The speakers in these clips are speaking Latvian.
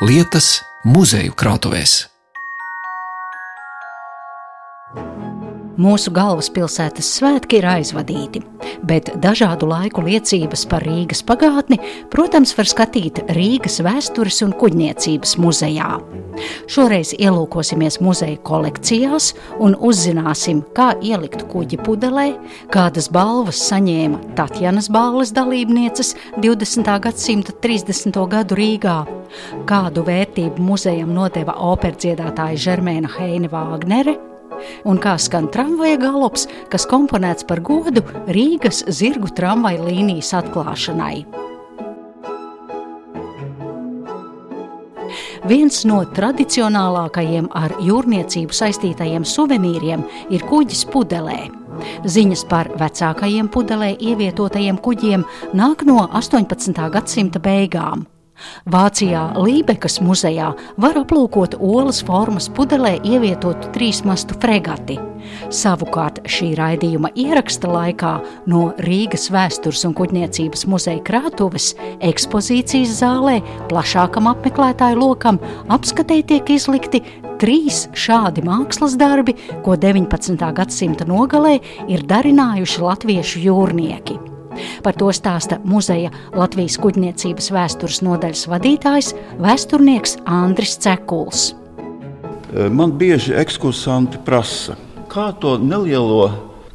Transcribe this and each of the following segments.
lietas muzeju krātuvēs. Mūsu galvaspilsētas svētki ir aizvadīti, bet dažādu laiku liecības par Rīgas pagātni, protams, var skatīt Rīgas vēstures un kuģniecības muzejā. Šoreiz ielūkosimies muzeja kolekcijās un uzzināsim, kā ielikt kuģi pudelē, kādas balvas saņēma Tatjanas balvas dalībnieces 20. gadsimta 30. gadu Rīgā, kādu vērtību muzejam nodeva operdziedātāja Žermēna Heine Vāgnere un kā skan tramvaja galops, kas komponēts par godu Rīgas zirgu tramvaja līnijas atklāšanai. Viens no tradicionālākajiem ar jūrniecību saistītajiem suvenīriem ir kuģis pudelē. Ziņas par vecākajiem pudelē ievietotajiem kuģiem nāk no 18. gadsimta beigām. Vācijā Lībekas muzejā var aplūkot olas formas pudelē ievietotu trīsmastu fregati. Savukārt šī raidījuma ieraksta laikā no Rīgas vēstures un kuģniecības muzeja krātuves ekspozīcijas zālē plašākam apmeklētāju lokam apskatē tiek izlikti trīs šādi mākslas darbi, ko 19. gadsimta nogalē ir darinājuši latviešu jūrnieki. Par to stāsta muzeja Latvijas kuģniecības vēstures nodaļas vadītājs vēsturnieks Andris Cekuls. E, man bieži ekskursanti prasa, kā to nelielo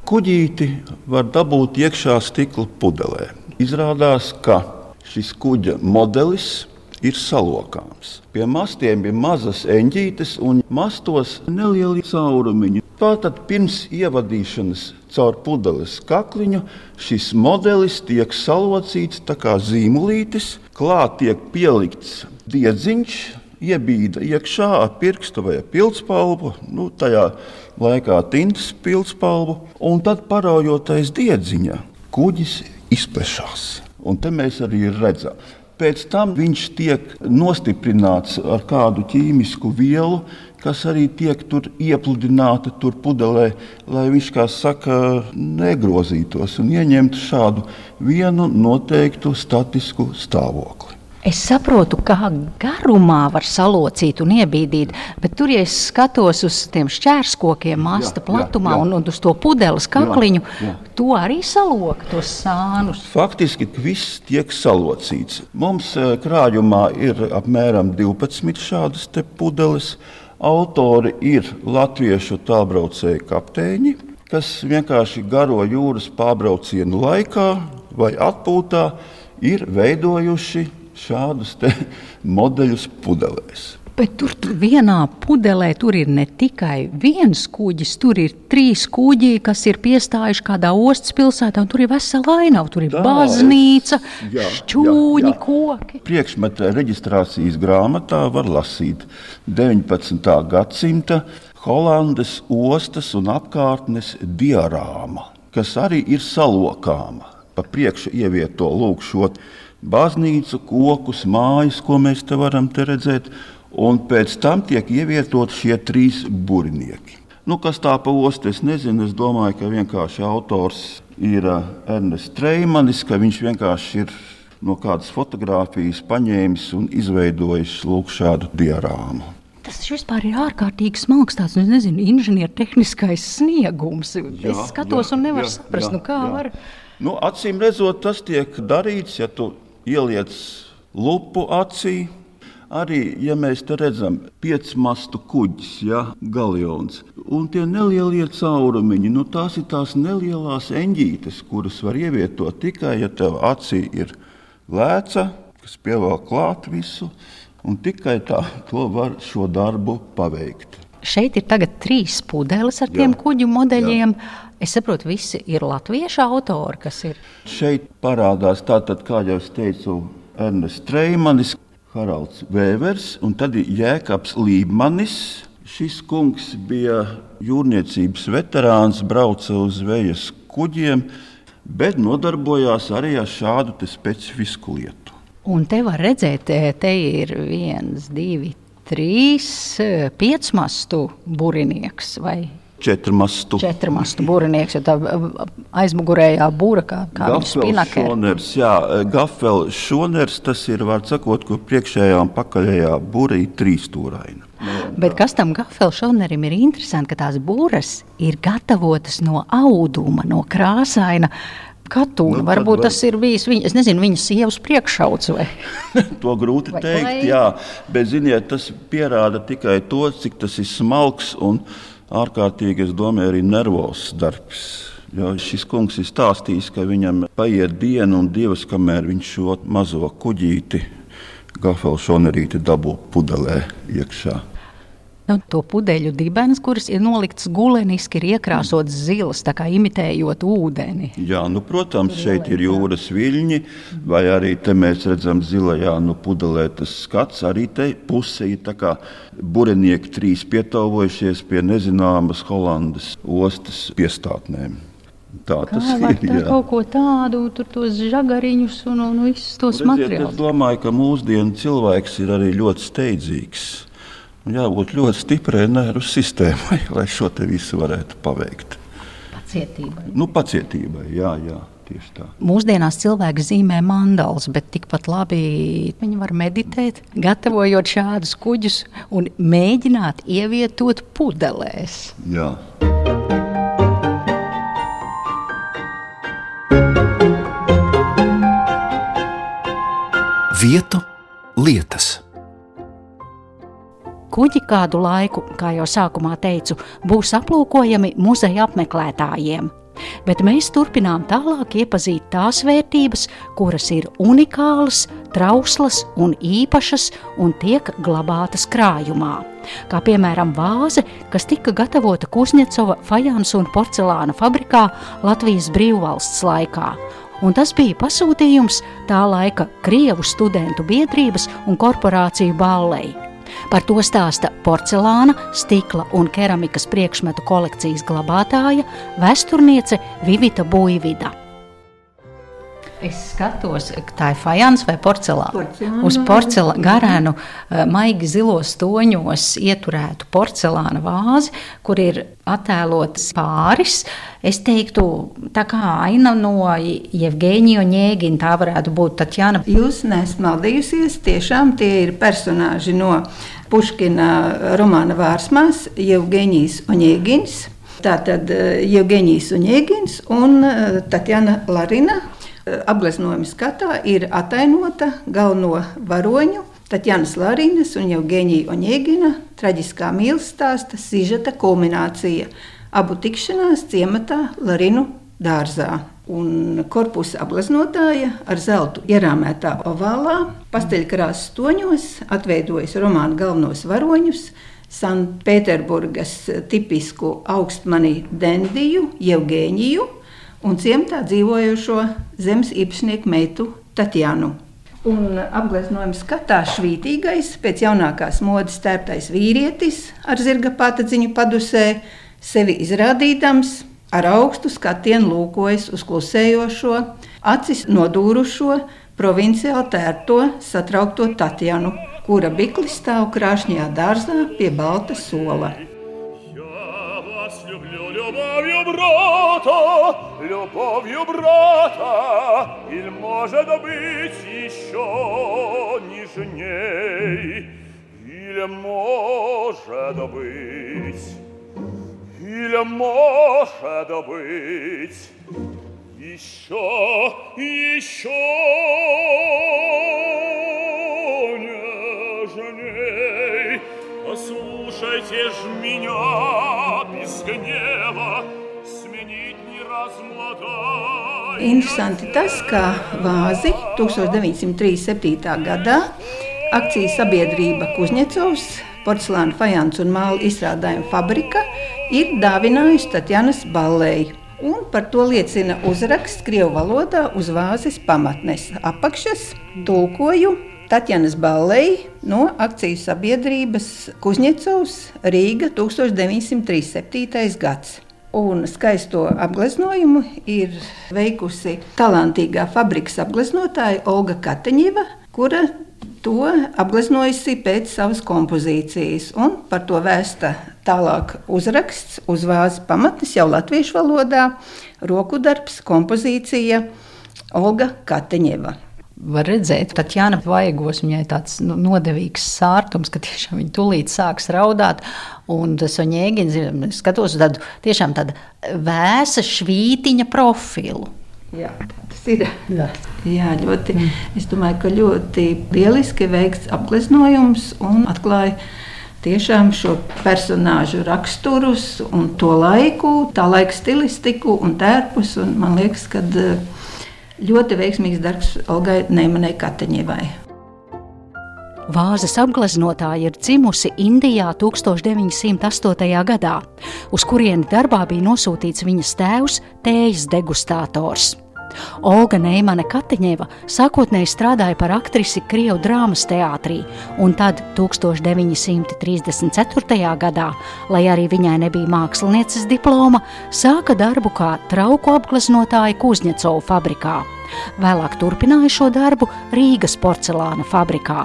kuģīti var dabūt iekšā stikla pudelē. Izrādās, ka šis kuģa modelis ir salokāms. Pie mastiem ir mazas eņģītes un mastos nelieli caurumiņi. Tātad pirms ievadīšanas caur pudeles kakliņu šis modelis tiek salocīts kā zīmolītis, klāt tiek pielikts diedziņš, iebīda iekšā ar pirkstu vai pildspalvu, nu, tajā laikā tintas pildspalvu, un tad paraujoties diedziņā, kuģis izplešās. Un te mēs arī redzam. Pēc tam viņš tiek nostiprināts ar kādu ķīmisku vielu, kas arī tiek tur iepludināta tur pudelē, lai viņš, kā saka, negrozītos un ieņemtu šādu vienu noteiktu statisku stāvokli. Es saprotu, kā garumā var salocīt un iebīdīt, bet tur, ja es skatos uz tiem šķērskokiem, masta jā, platumā jā, jā. Un, un uz to pudeles kakliņu, jā, jā. to arī saloka tos sānus. Faktiski viss tiek salocīts. Mums eh, krājumā ir apmēram 12 šādas pudeles. Autori ir latviešu tālbraucēju kapteiņi, kas vienkārši garo jūras pārbraucienu laikā vai atpūtā ir veidojuši šādus modeļus pudelēs. Bet tur, tur vienā pudelē tur ir ne tikai viens kuģis, tur ir trīs kuģi, kas ir piestājuši kādā ostas pilsētā, tur ir vesela ainava. Tur ir Tā, baznīca, jā, šķūņi, jā, jā. koki. Priekšmeta reģistrācijas grāmatā var lasīt 19. gadsimta Holandes ostas un apkārtnes diorāma, kas arī ir salokāma. Pa priekšu ievieto lūk šo baznīcu, kokus, mājas, ko mēs te varam te redzēt, un pēc tam tiek ievietot šie trīs burinieki. Nu, kas tā pa ostu, es nezinu. Es domāju, ka vienkārši autors ir eh, Ernests Streimanis, ka viņš vienkārši ir no kādas fotografijas paņēmis un izveidojis lūk, šādu diorāmu. Tas vispār ir ārkārtīgi smalks, tāds nu, nezinu, inženiertehniskais sniegums. Jā, es skatos jā, un nevaru jā, saprast, jā, nu, kā jā. var. Nu, acīm redzot, tas tiek darīts, ja tu ieliec lupu acī. Arī, ja mēs te redzam, piecmastu kuģis, ja, galjons, un tie nelielie caurumiņi, nu, tās ir tās nelielās eņģītes, kuras var ievietot tikai, ja tev acī ir lēca, kas pievēl klāt visu, un tikai tā to var šo darbu paveikt. Šeit ir tagad trīs pudeles ar tiem jā, kuģu modeļiem. Jā. Es saprotu, visi ir latviešu autori, kas ir. Šeit parādās tātad, kā jau es teicu, Ernests Streimanis, Haralds Vēvers un tad Jēkabs Līmanis. Šis kungs bija jūrniecības veterāns, brauca uz zvejas kuģiem, bet nodarbojās arī ar šādu specifisku lietu. Un te var redzēt, te ir viens, divi, trīs, piecmastu burinieks vai četrmastu. Četrmastu būrinieks, jo tā aizmugurējā būra kā, kā spinakē. Šoners, jā, gafel šoners, tas ir, var sakot, kur priekšējā un pakaļējā būra ir trīstūraina. Bet kas tam gafelšonerim ir interesanti, ka tās būras ir gatavotas no auduma, no krāsaina. Katūna. Nu, Varbūt var... tas ir bijis viņa, es nezinu, viņas sievas priekšauts. Vai... to grūti vai teikt, vai... jā. Bet, ziniet, tas pierāda tikai to, cik tas ir smalks un ārkārtīgi, es domāju, arī nervos darbs. Jo šis kungs ir stāstījis, ka viņam paiet diena un divas, kamēr viņš šo mazo kuģīti, gafelšonerīti dabū pudelē iekšā. Nu, to pudeļu dibens, kuras ir noliktas guleniski, ir iekrāsots zilas, tā kā imitējot ūdeni. Jā, nu, protams, šeit ir jūras viļņi, vai arī te mēs redzam zilajā nu, pudelē tas skats. Arī te puse ir tā kā burenieki trīs pietauvojušies pie nezināmas Holandas ostas piestātnēm. Tā tas Kā ir. Tā kaut ko tādu, tur tos žagariņus un, un visus tos materiālus. Es domāju, ka mūsdienu cilvēks ir arī ļoti steidzīgs jābūt ļoti stiprai nervu sistēmai, lai šo visu varētu paveikt. Pacietībai. Nu, pacietībai, jā, jā. Mūsdienās cilvēki zīmē mandālus, bet tikpat labi viņi var meditēt, gatavojot šādus kuģus un mēģināt ievietot pudelēs. Jā. Vietu lietas. Kuģi kādu laiku, kā jau sākumā teicu, būs aplūkojami muzeja apmeklētājiem. Bet mēs turpinām tālāk iepazīt tās vērtības, kuras ir unikālas, trauslas un īpašas un tiek glabātas krājumā. Kā piemēram vāze, kas tika gatavota Kuzņecova fajans un porcelāna fabrikā Latvijas brīvvalsts laikā. Un tas bija pasūtījums tā laika Krievu studentu biedrības un korporāciju ballei. Par to stāsta porcelāna, stikla un keramikas priekšmetu kolekcijas glabātāja, vēsturniece Vivita Buivida. Es skatos, tā ir fajans vai porcelāna. porcelāna Uz porcelāna garēnu, eh, maigi zilos toņos ieturētu porcelāna vāzi, kur ir attēlots pāris. Es teiktu, tā kā aina no Jevģīnija Ņēgina, tā varētu būt Tatjana. Jūs nesat maldījusies, tiešām tie ir personāži no Puškina romāna Vārsmās, Jevģīnijas Oņēgins. Tātad Jevģīnijas Oņēgins un eh, Tatjana Larina apgleznojuma skatā ir atainota galveno varoņu Tatjanas Larinas un Evgenija Oņēgina traģiskā mīlestības stāsta sižeta kulminācija abu tikšanās ciematā Larinu dārzā. Un korpusa apgleznotāja ar zeltu ierāmētā ovālā, pasteļkrāsas toņos atveidojas romāna galvenos varoņus, Sanktpēterburgas tipisku augstmani Dendiju, Jevgēniju, un ciematā dzīvojošo zemes īpašnieku meitu Tatjanu. Un apgleznojums skatā švītīgais, pēc jaunākās modes tērptais vīrietis ar zirga patadziņu padusē, sevi izrādīdams, ar augstu skatienu lūkojas uz klusējošo, acis nodūrušo, provinciāli tērto, satraukto Tatjanu, kura biklis stāv krāšņajā dārzā pie balta sola. Ja любовью брата, или может быть еще нежней, или может быть, или может быть еще, еще нежней. Послушайте ж меня без гнева, сменить. Interesanti tas, ka vāzi 1937. gadā akcijas sabiedrība Kuzņecovs, porcelāna fajans un māla izstrādājuma fabrika ir dāvinājusi Tatjanas ballēju. Un par to liecina uzraksts Krievijas valodā uz vāzes pamatnes apakšas, tulkoju Tatjanas Ballei no akciju sabiedrības Kuzņecovs Rīga 1937. gads. Un skaisto apgleznojumu ir veikusi talantīgā fabrikas apgleznotāja Olga Kateņeva, kura to apgleznojusi pēc savas kompozīcijas, un par to vēsta tālāk uzraksts uz vāzes pamatnes jau latviešu valodā, roku darbs, kompozīcija Olga Kateņeva var redzēt, ka Jāna vaigos viņai tāds nu, nodevīgs sārtums, ka tiešām viņa tūlīt sāks raudāt. Un tas viņa ēgins, skatos tādu tiešām tādu vēsa švītiņa profilu. Jā, tas ir. Jā. Jā, ļoti. Mm. Es domāju, ka ļoti lieliski veikts apgleznojums un atklāja tiešām šo personāžu raksturus un to laiku, tā laika stilistiku un tērpus. Un man liekas, ka ļoti veiksmīgs darbs Olgai Neimanai Kateņevai. Vāzes apgleznotāja ir dzimusi Indijā 1908. gadā, uz kurieni darbā bija nosūtīts viņas tēvs, tējas degustātors. Olga Neimane Katiņeva sākotnēji strādāja par aktrisi Krievu drāmas teātrī, un tad 1934. gadā, lai arī viņai nebija mākslinieces diploma, sāka darbu kā trauku apgleznotāja Kuzņecovu fabrikā. Vēlāk turpināja šo darbu Rīgas porcelāna fabrikā.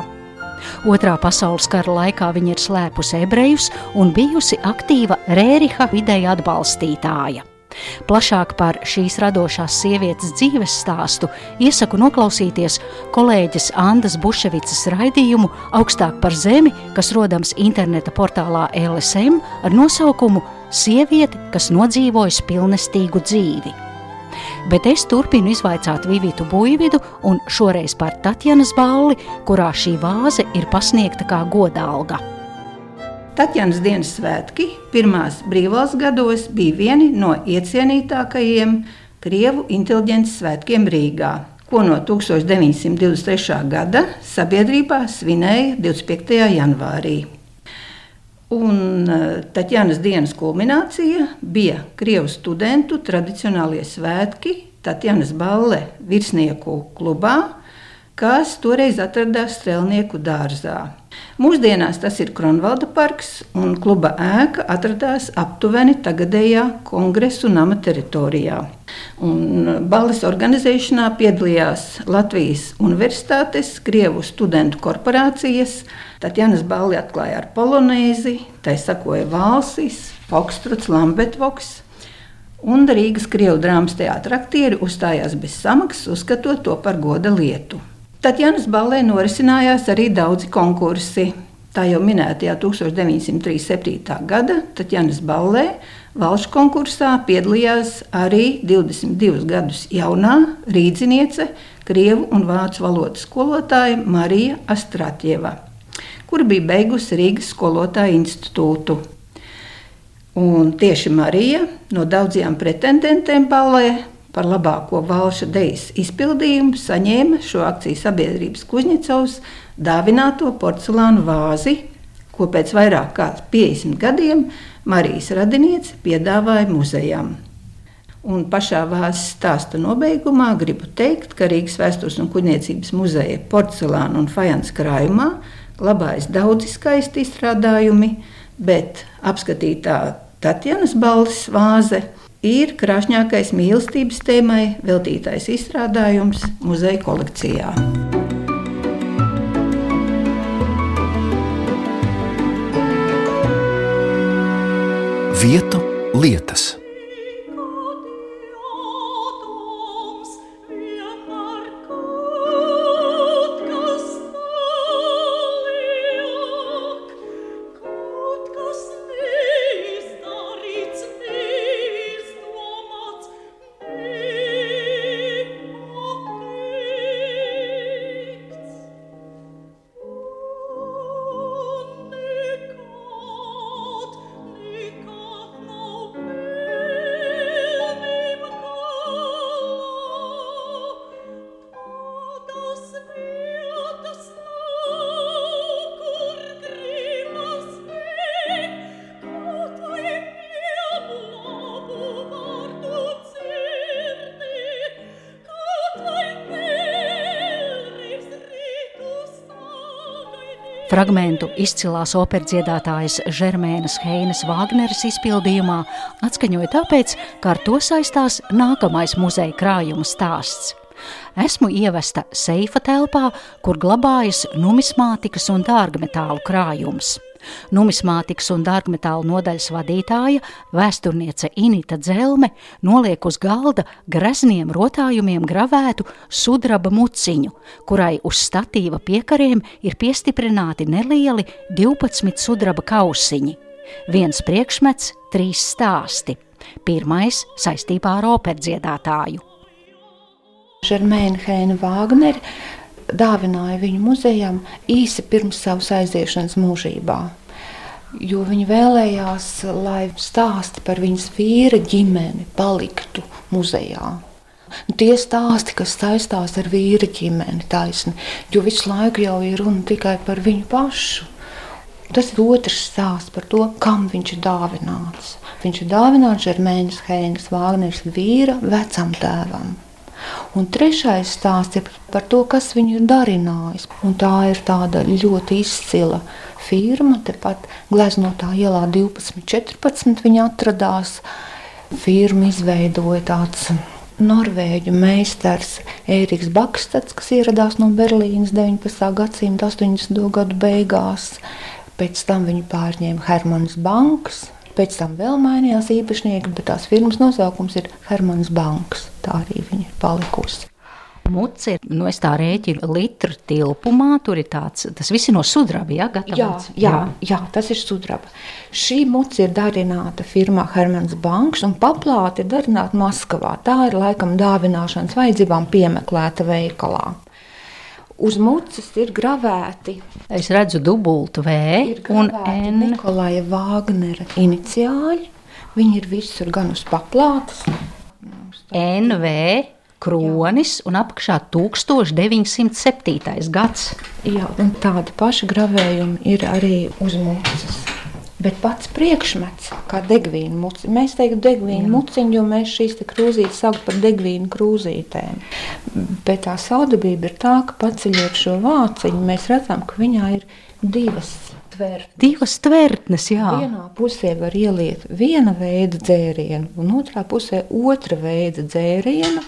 Otrā pasaules kara laikā viņa ir slēpusi ebrejus un bijusi aktīva Rēriha vidēja atbalstītāja. Plašāk par šīs radošās sievietes dzīves stāstu iesaku noklausīties kolēģis Andas Buševicas raidījumu Augstāk par zemi, kas rodams interneta portālā LSM ar nosaukumu Sieviete, kas nodzīvojas pilnestīgu dzīvi. Bet es turpinu izvaicāt Vivitu Buļvidu un šoreiz par Tatjanas balli, kurā šī vāze ir pasniegta kā godalga. Tatjana dienas svētki pirmās brīvvalsts gados bija vieni no iecienītākajiem Krievu inteliģences svētkiem Rīgā, ko no 1923. gada sabiedrībā svinēja 25. janvārī. Un eh, Tatjanas dienas kulminācija bija Krievu studentu tradicionālie svētki Tatjanas balle virsnieku klubā, kas toreiz atradās Strelnieku dārzā. Mūsdienās tas ir Kronvalda parks, un kluba ēka atradās aptuveni tagadējā kongresu nama teritorijā. Un balles organizēšanā piedalījās Latvijas Universitātes, Krievu studentu korporācijas. Tatjanas balli atklāja ar polonēzi, tai sakoja valsis, Fokstrots, Lambetvoks. Un Rīgas Krievu drāmas teātris aktieri uzstājās bez samaksas, uzskatot to par goda lietu. Tatjanas ballē norisinājās arī daudzi konkursi. Tā jau minētajā 1937. gada Tatjanas ballē valsts konkursā piedalījās arī 22 gadus jaunā rīzniece, krievu un vācu valodas skolotāja Marija Astratjeva, kur bija beigusi Rīgas skolotāju institūtu. Un tieši Marija no daudzajām pretendentēm ballē par labāko valša dejas izpildījumu saņēma šo akciju sabiedrības Kuģņecovs dāvināto porcelānu vāzi, ko pēc vairāk kā 50 gadiem Marijas radiniece piedāvāja muzejam. Un pašā vāzes stāsta nobeigumā gribu teikt, ka Rīgas vēstures un kuģniecības muzeja porcelāna un fajans krājumā glabājas daudzi skaisti izstrādājumi, bet apskatītā Tatjanas balss vāze – ir krāšņākais mīlestības tēmai veltītais izstrādājums muzeja kolekcijā. Vietu lietas. Fragmentu izcilās operdziedātājas Žermēnas Heinas Vāgneres izpildījumā atskaņoja tāpēc, ka ar to saistās nākamais muzeja krājuma stāsts. Esmu ievesta seifa telpā, kur glabājas numismātikas un dārgmetālu krājums. Numismātikas un dārgmetāla nodaļas vadītāja, vēsturniece Inita Dzelme, noliek uz galda grezniem rotājumiem gravētu sudraba muciņu, kurai uz statīva piekariem ir piestiprināti nelieli 12 sudraba kausiņi. Viens priekšmets, trīs stāsti. Pirmais saistībā ar operdziedātāju. Žermēna Heina Vāgneri dāvināja viņu muzejam īsi pirms savas aiziešanas mūžībā. Jo viņa vēlējās, lai stāsti par viņas vīra ģimeni paliktu muzejā. Nu, tie stāsti, kas saistās ar vīra ģimeni, taisni, jo visu laiku jau ir runa tikai par viņu pašu. Tas ir otrs stāsts par to, kam viņš ir dāvināts. Viņš ir dāvināts Žermēnas Heinas Vāgneres vīra vecam tēvam. Un trešais stāsts ir par to, kas viņu ir darinājis. Un tā ir tāda ļoti izcila firma. Tepat Gleznotā ielā 12.14. viņa atradās. Firma izveidoja tāds norvēģu meistars Ēriks Bakstads, kas ieradās no Berlīnas 19. gadsimta 80. gadu beigās. Pēc tam viņu pārņēma Hermans Banks, Pēc tam vēl mainījās īpašnieki, bet tās firmas nosaukums ir Hermans Banks. Tā arī viņa ir palikusi. Muci ir nu, tā rēķina litru tilpumā. Tur ir tāds, tas viss ir no sudraba. Ja, jā, jā, jā, jā, tas ir sudraba. Šī muci ir darināta firmā Hermans Banks un paplāte ir darināta Maskavā. Tā ir laikam dāvināšanas vajadzībām piemeklēta veikalā. Uz mucas ir gravēti. Es redzu dubultu V un N. Nikolaja Vāgnera iniciāļi. Viņi ir visur gan uz paplātes. NV kronis un apakšā 1907. gads. Jā, un tādi paši gravējumi ir arī uz mucas. Bet pats priekšmets, kā degvīna muciņa, mēs teiktu degvīna muciņa, jo mēs šīs krūzītes saucam par degvīnu krūzītēm. Bet tā saudabība ir tā, ka paceļot šo vāciņu, mēs redzam, ka viņā ir divas tvertnes. Divas tvertnes, jā. Vienā pusē var ieliet viena veida dzērienu, un otrā pusē otra veida dzērienu.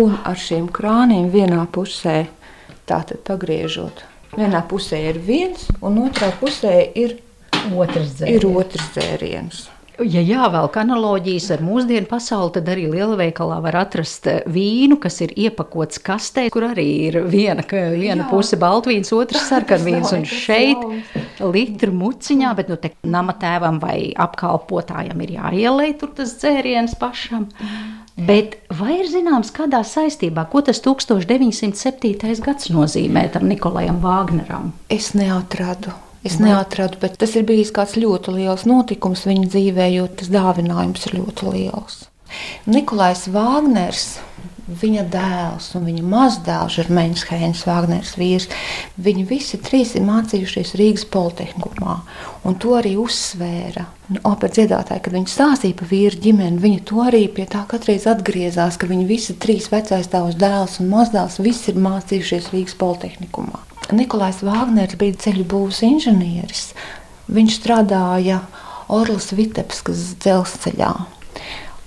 Un ar šiem krāniem vienā pusē tātad pagriežot. Vienā pusē ir viens, un otrā pusē ir Otrs dzēriens. Ir otrs dzēriens. Ja jāvelk analoģijas ar mūsdienu pasauli, tad arī lielveikalā var atrast eh, vīnu, kas ir iepakots kastē, kur arī ir viena, viena Jā. puse baltvīns, otrs sarkanvīns. Un šeit litru muciņā, bet nu te nama tēvam vai apkalpotājam ir jāielē tur tas dzēriens pašam. Bet vai ir zināms, kādā saistībā, ko tas 1907. gads nozīmē tam Nikolajam Vāgneram? Es neatradu. Es neatradu, bet tas ir bijis kāds ļoti liels notikums viņa dzīvē, jo tas dāvinājums ir ļoti liels. Nikolais Vāgners, viņa dēls un viņa mazdēls, Žermēns Hēns, Vāgners vīrs, viņi visi trīs ir mācījušies Rīgas Politehnikumā. Un to arī uzsvēra. Opera dziedātāji, kad viņi stāstīja par vīru ģimeni, viņi to arī pie tā katreiz atgriezās, ka viņi visi trīs vecais tēvs, dēls un mazdēls, visi ir mācījušies Rīgas Politehnikumā. Nikolais Vāgners bija ceļu būvniecības inženieris. Viņš strādāja Orlas Vitebskas dzelzceļā.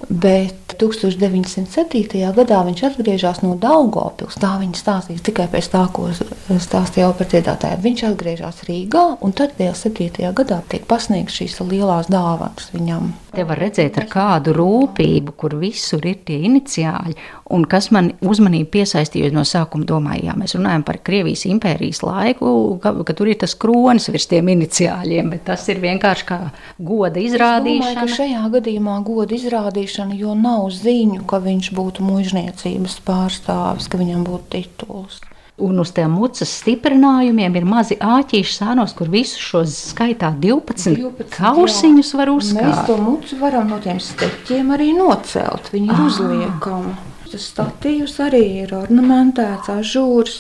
Bet 1907. gadā viņš atgriežas no Daugopils. Tā viņa stāstīs tikai pēc tā, ko stāstīja dziedātāju. Viņš atgriežas Rīgā, un tad 7. gadā tiek pasniegts šīs lielās dāvanas viņam. Te var redzēt, ar kādu rūpību, kur visur ir tie iniciāļi, un kas man uzmanību piesaistīja no sākuma. Domāju, jā, mēs runājam par Krievijas impērijas laiku, ka, ka tur ir tas kronis virs tiem iniciāļiem, bet tas ir vienkārši kā goda izrādīšana. Domāju, šajā gadījumā goda izrādīšana, jo nav ziņu, ka viņš būtu mužniecības pārstāvis, ka viņam būtu tituls. Un uz tiem mucas stiprinājumiem ir mazi āķīši sānos, kur visus šos skaitā 12, 12 kausiņus jā. var uzskatīt. Mēs to mucu varam no tiem steķiem arī nocelt. Viņi ir uzliekami. Tas statīvs arī ir ornamentēts, ažūrs.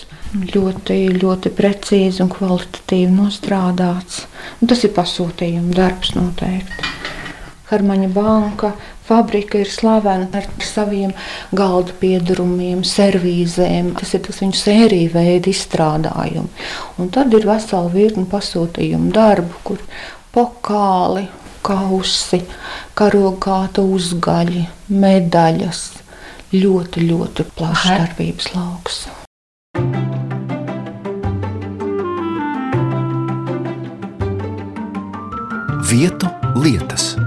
Ļoti, ļoti precīzi un kvalitatīvi nostrādāts. Un tas ir pasūtījuma darbs noteikti. Harmaņa banka fabrika ir slavena ar saviem galda piedarumiem, servīzēm. Tas ir tas viņu sēriju veida izstrādājumi. Un tad ir vesela virkni pasūtījumu darbu, kur pokali, kausi, karogāta uzgaļi, medaļas. Ļoti, ļoti plašs darbības lauks. Vietu lietas.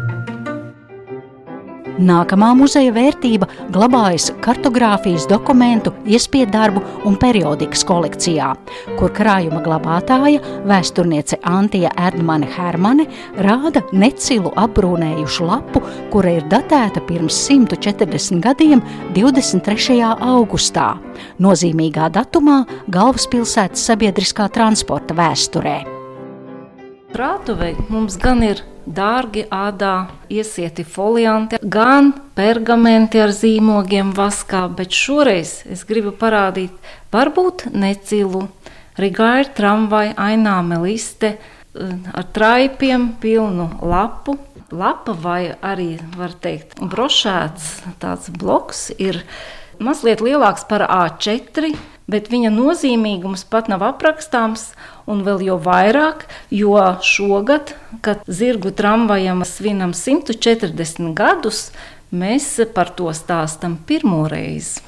Nākamā muzeja vērtība glabājas kartogrāfijas dokumentu, iespiedu darbu un periodikas kolekcijā, kur krājuma glabātāja, vēsturniece Antija Erdmane Hermane rāda necilu apbrūnējušu lapu, kura ir datēta pirms 140 gadiem 23. augustā, nozīmīgā datumā galvaspilsētas sabiedriskā transporta vēsturē. Prātuvei mums gan ir dārgi ādā iesieti folianti, gan pergamenti ar zīmogiem vaskā, bet šoreiz es gribu parādīt varbūt necilu rigāru tramvaju ainām liste eh, ar traipiem pilnu lapu. Lapa vai arī, var teikt, brošēts tāds bloks ir mazliet lielāks par A4, bet viņa nozīmīgums pat nav aprakstāms, un vēl jau vairāk, jo šogad, kad zirgu tramvajam svinam 140 gadus, mēs par to stāstam pirmo reizi.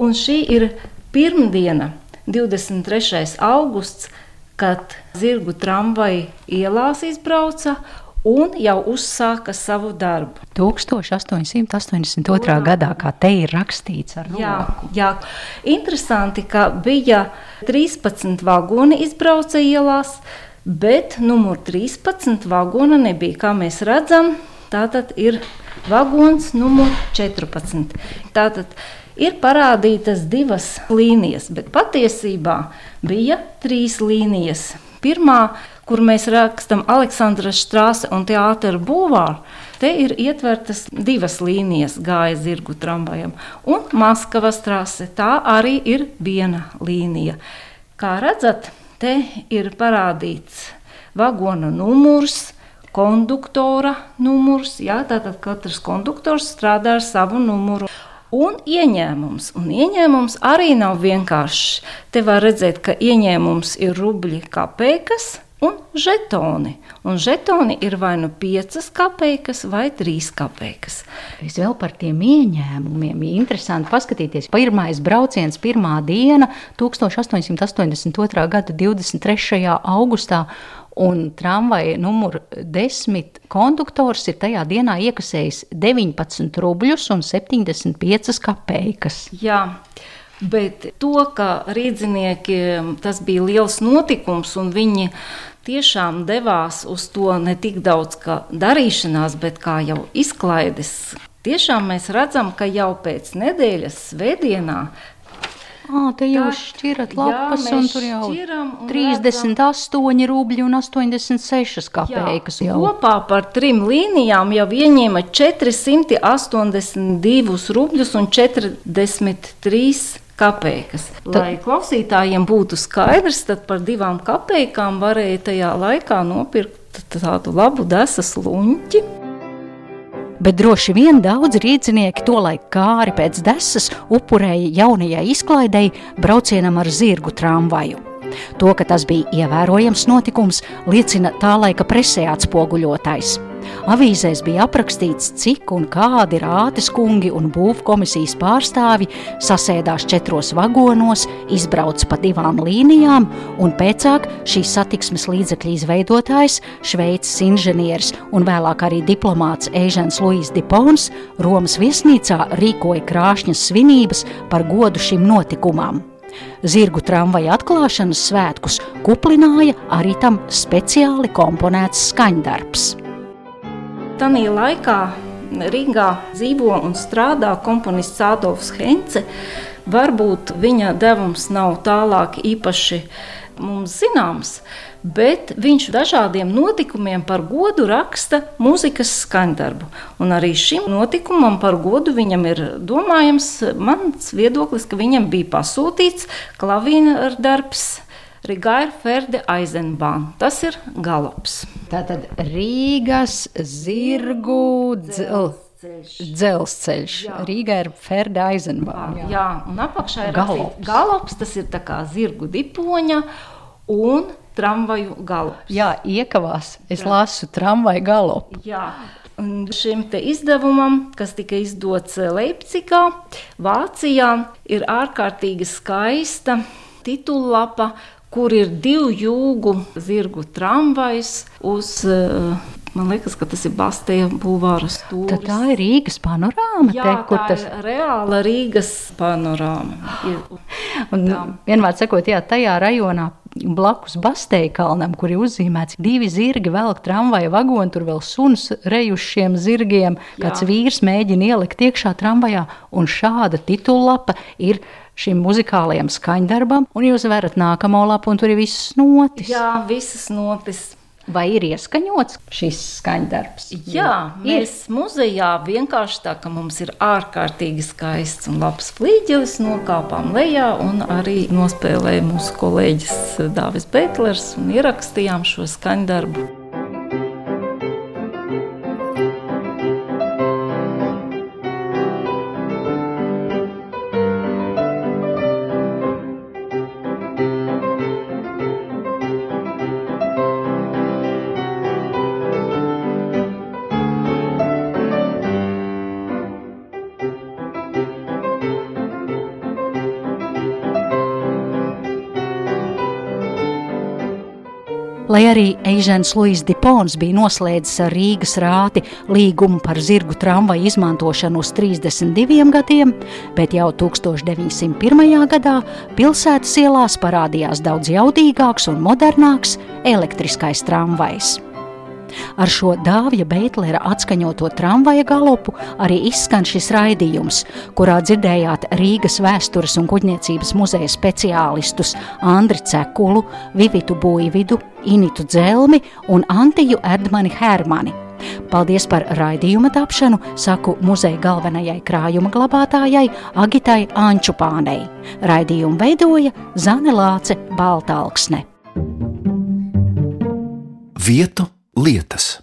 Un šī ir pirmdiena, 23. augusts, kad zirgu tramvaja ielās izbrauca un jau uzsāka savu darbu. 1882. gadā, kā te ir rakstīts ar roku. Jā, jā, interesanti, ka bija 13 vagoni izbrauca ielās, bet numur 13 vagona nebija, kā mēs redzam. Tātad ir vagons numur 14. Tātad ir parādītas divas līnijas, bet patiesībā bija trīs līnijas. Pirmā kur mēs rakstām Aleksandra strāse un teātra būvāru, te ir ietvertas divas līnijas gāja zirgu tramvajam, un Maskavas strāse tā arī ir viena līnija. Kā redzat, te ir parādīts vagona numurs, konduktora numurs. Jā, tātad katrs konduktors strādā ar savu numuru. Un ieņēmums. Un ieņēmums arī nav vienkāršs. Te var redzēt, ka ieņēmums ir rubļi kapeikas, un žetoni. Un žetoni ir vai nu 5 kapeikas vai 3 kapeikas. Es vēl par tiem ieņēmumiem. Interesanti paskatīties. Pirmais brauciens, pirmā diena, 1882. gada 23. augustā. Un tramvaja numur 10 konduktors ir tajā dienā iekasējis 19 rubļus un 75 kapeikas. Jā. Bet to, ka rīdziniekiem tas bija liels notikums un viņi tiešām devās uz to ne tik daudz kā darīšanās, bet kā jau izklaides. Tiešām mēs redzam, ka jau pēc nedēļas svētdienā Ah, te jūs šķirat lapas, jā, un tur jau šķiram, un 38 redzam, rubļi un 86 kapeikas. Jā, kopā par trim līnijām jau ieņēma 482 rubļus un 43 kapeikas. Lai klausītājiem būtu skaidrs, tad par divām kapeikām varēja tajā laikā nopirkt tādu labu desas luņķi. Bet droši vien daudz rīznieki tolaik kāri pēc desas upurēja jaunajai izklaidei braucienam ar zirgu tramvaju. To, ka tas bija ievērojams notikums, liecina tā laika presē atspoguļotais. Avīzēs bija aprakstīts, cik un kādi rātes kungi un būvkomisijas pārstāvi sasēdās četros vagonos, izbrauc pa divām līnijām, un pēcāk šīs satiksmes līdzekļu izveidotājs, šveicis inženieris un vēlāk arī diplomāts Eižens Luīs Dipons Romas viesnīcā rīkoja krāšņas svinības par godu šim notikumam. Zirgu tramvaja atklāšanas svētkus kuplināja arī tam speciāli komponēts skaņdarbs. Tanī laikā Rīgā dzīvo un strādā komponists Adolfs Hence. Varbūt viņa devums nav tālāk īpaši mums zināms, bet viņš dažādiem notikumiem par godu raksta mūzikas skaņdarbu. Un arī šim notikumam par godu viņam ir domājams, mans viedoklis, ka viņam bija pasūtīts klavīra darbs Rigaira Ferde Eisenbahn. Tas ir galops. Tātad Rīgas zirgu dzelzceļš. dzelzceļš. Rīgā ir Ferde Eisenbahn. Jā. jā, un apakšā ir galops. galops. Tas ir tā kā zirgu dipoņa un tramvaju galops. Jā, iekavās. Es lasu tramvaju galopu. Jā. Un šim izdevumam, kas tika izdots Leipzigā, Vācijā, ir ārkārtīgi skaista titullapa, kur ir divu jūgu zirgu tramvajs uz uh, Man liekas, ka tas ir Bastija Bulvāra stūris. Tad tā ir Rīgas panorāma. Jā, te, kur tas ir reāla Rīgas panorāma. Ir, Un, vienmēr sakot, jā, tajā rajonā blakus Bastēja kalnam, kur ir uzzīmēts divi zirgi, velk tramvaja vagoni, tur vēl suns rejušiem zirgiem. Kāds Jā. vīrs mēģina ielikt iekšā tramvajā, un šāda titullapa ir šim muzikālajam skaņdarbam, un jūs varat nākamo lapu, un tur ir viss notis. jā, visas notis. Vai ir ieskaņots šis skaņdarbs? Jā, ir. mēs muzejā vienkārši tā, ka mums ir ārkārtīgi skaists un labs flīģelis, nokāpām lejā un arī nospēlēja mūsu kolēģis Dāvis Betlers un ierakstījām šo skaņdarbu. Lai arī Eižens Luis Dipons bija noslēdzis ar Rīgas rāti līgumu par zirgu tramvaju izmantošanu uz 32 gadiem, bet jau 1901. gadā pilsētas ielās parādījās daudz jaudīgāks un modernāks elektriskais tramvajs. Ar šo dāvja Beitlera atskaņoto tramvaja galopu arī izskan šis raidījums, kurā dzirdējāt Rīgas vēstures un kuģniecības muzeja speciālistus Andri Cekulu, Vivitu Buividu, Initu Dzelmi un Antiju Erdmani Hermani. Paldies par raidījuma tapšanu, saku muzeja galvenajai krājuma glabātājai Agitai Ančupānei. Raidījumu veidoja Zane Lāce Baltalksne. Vietu lietas.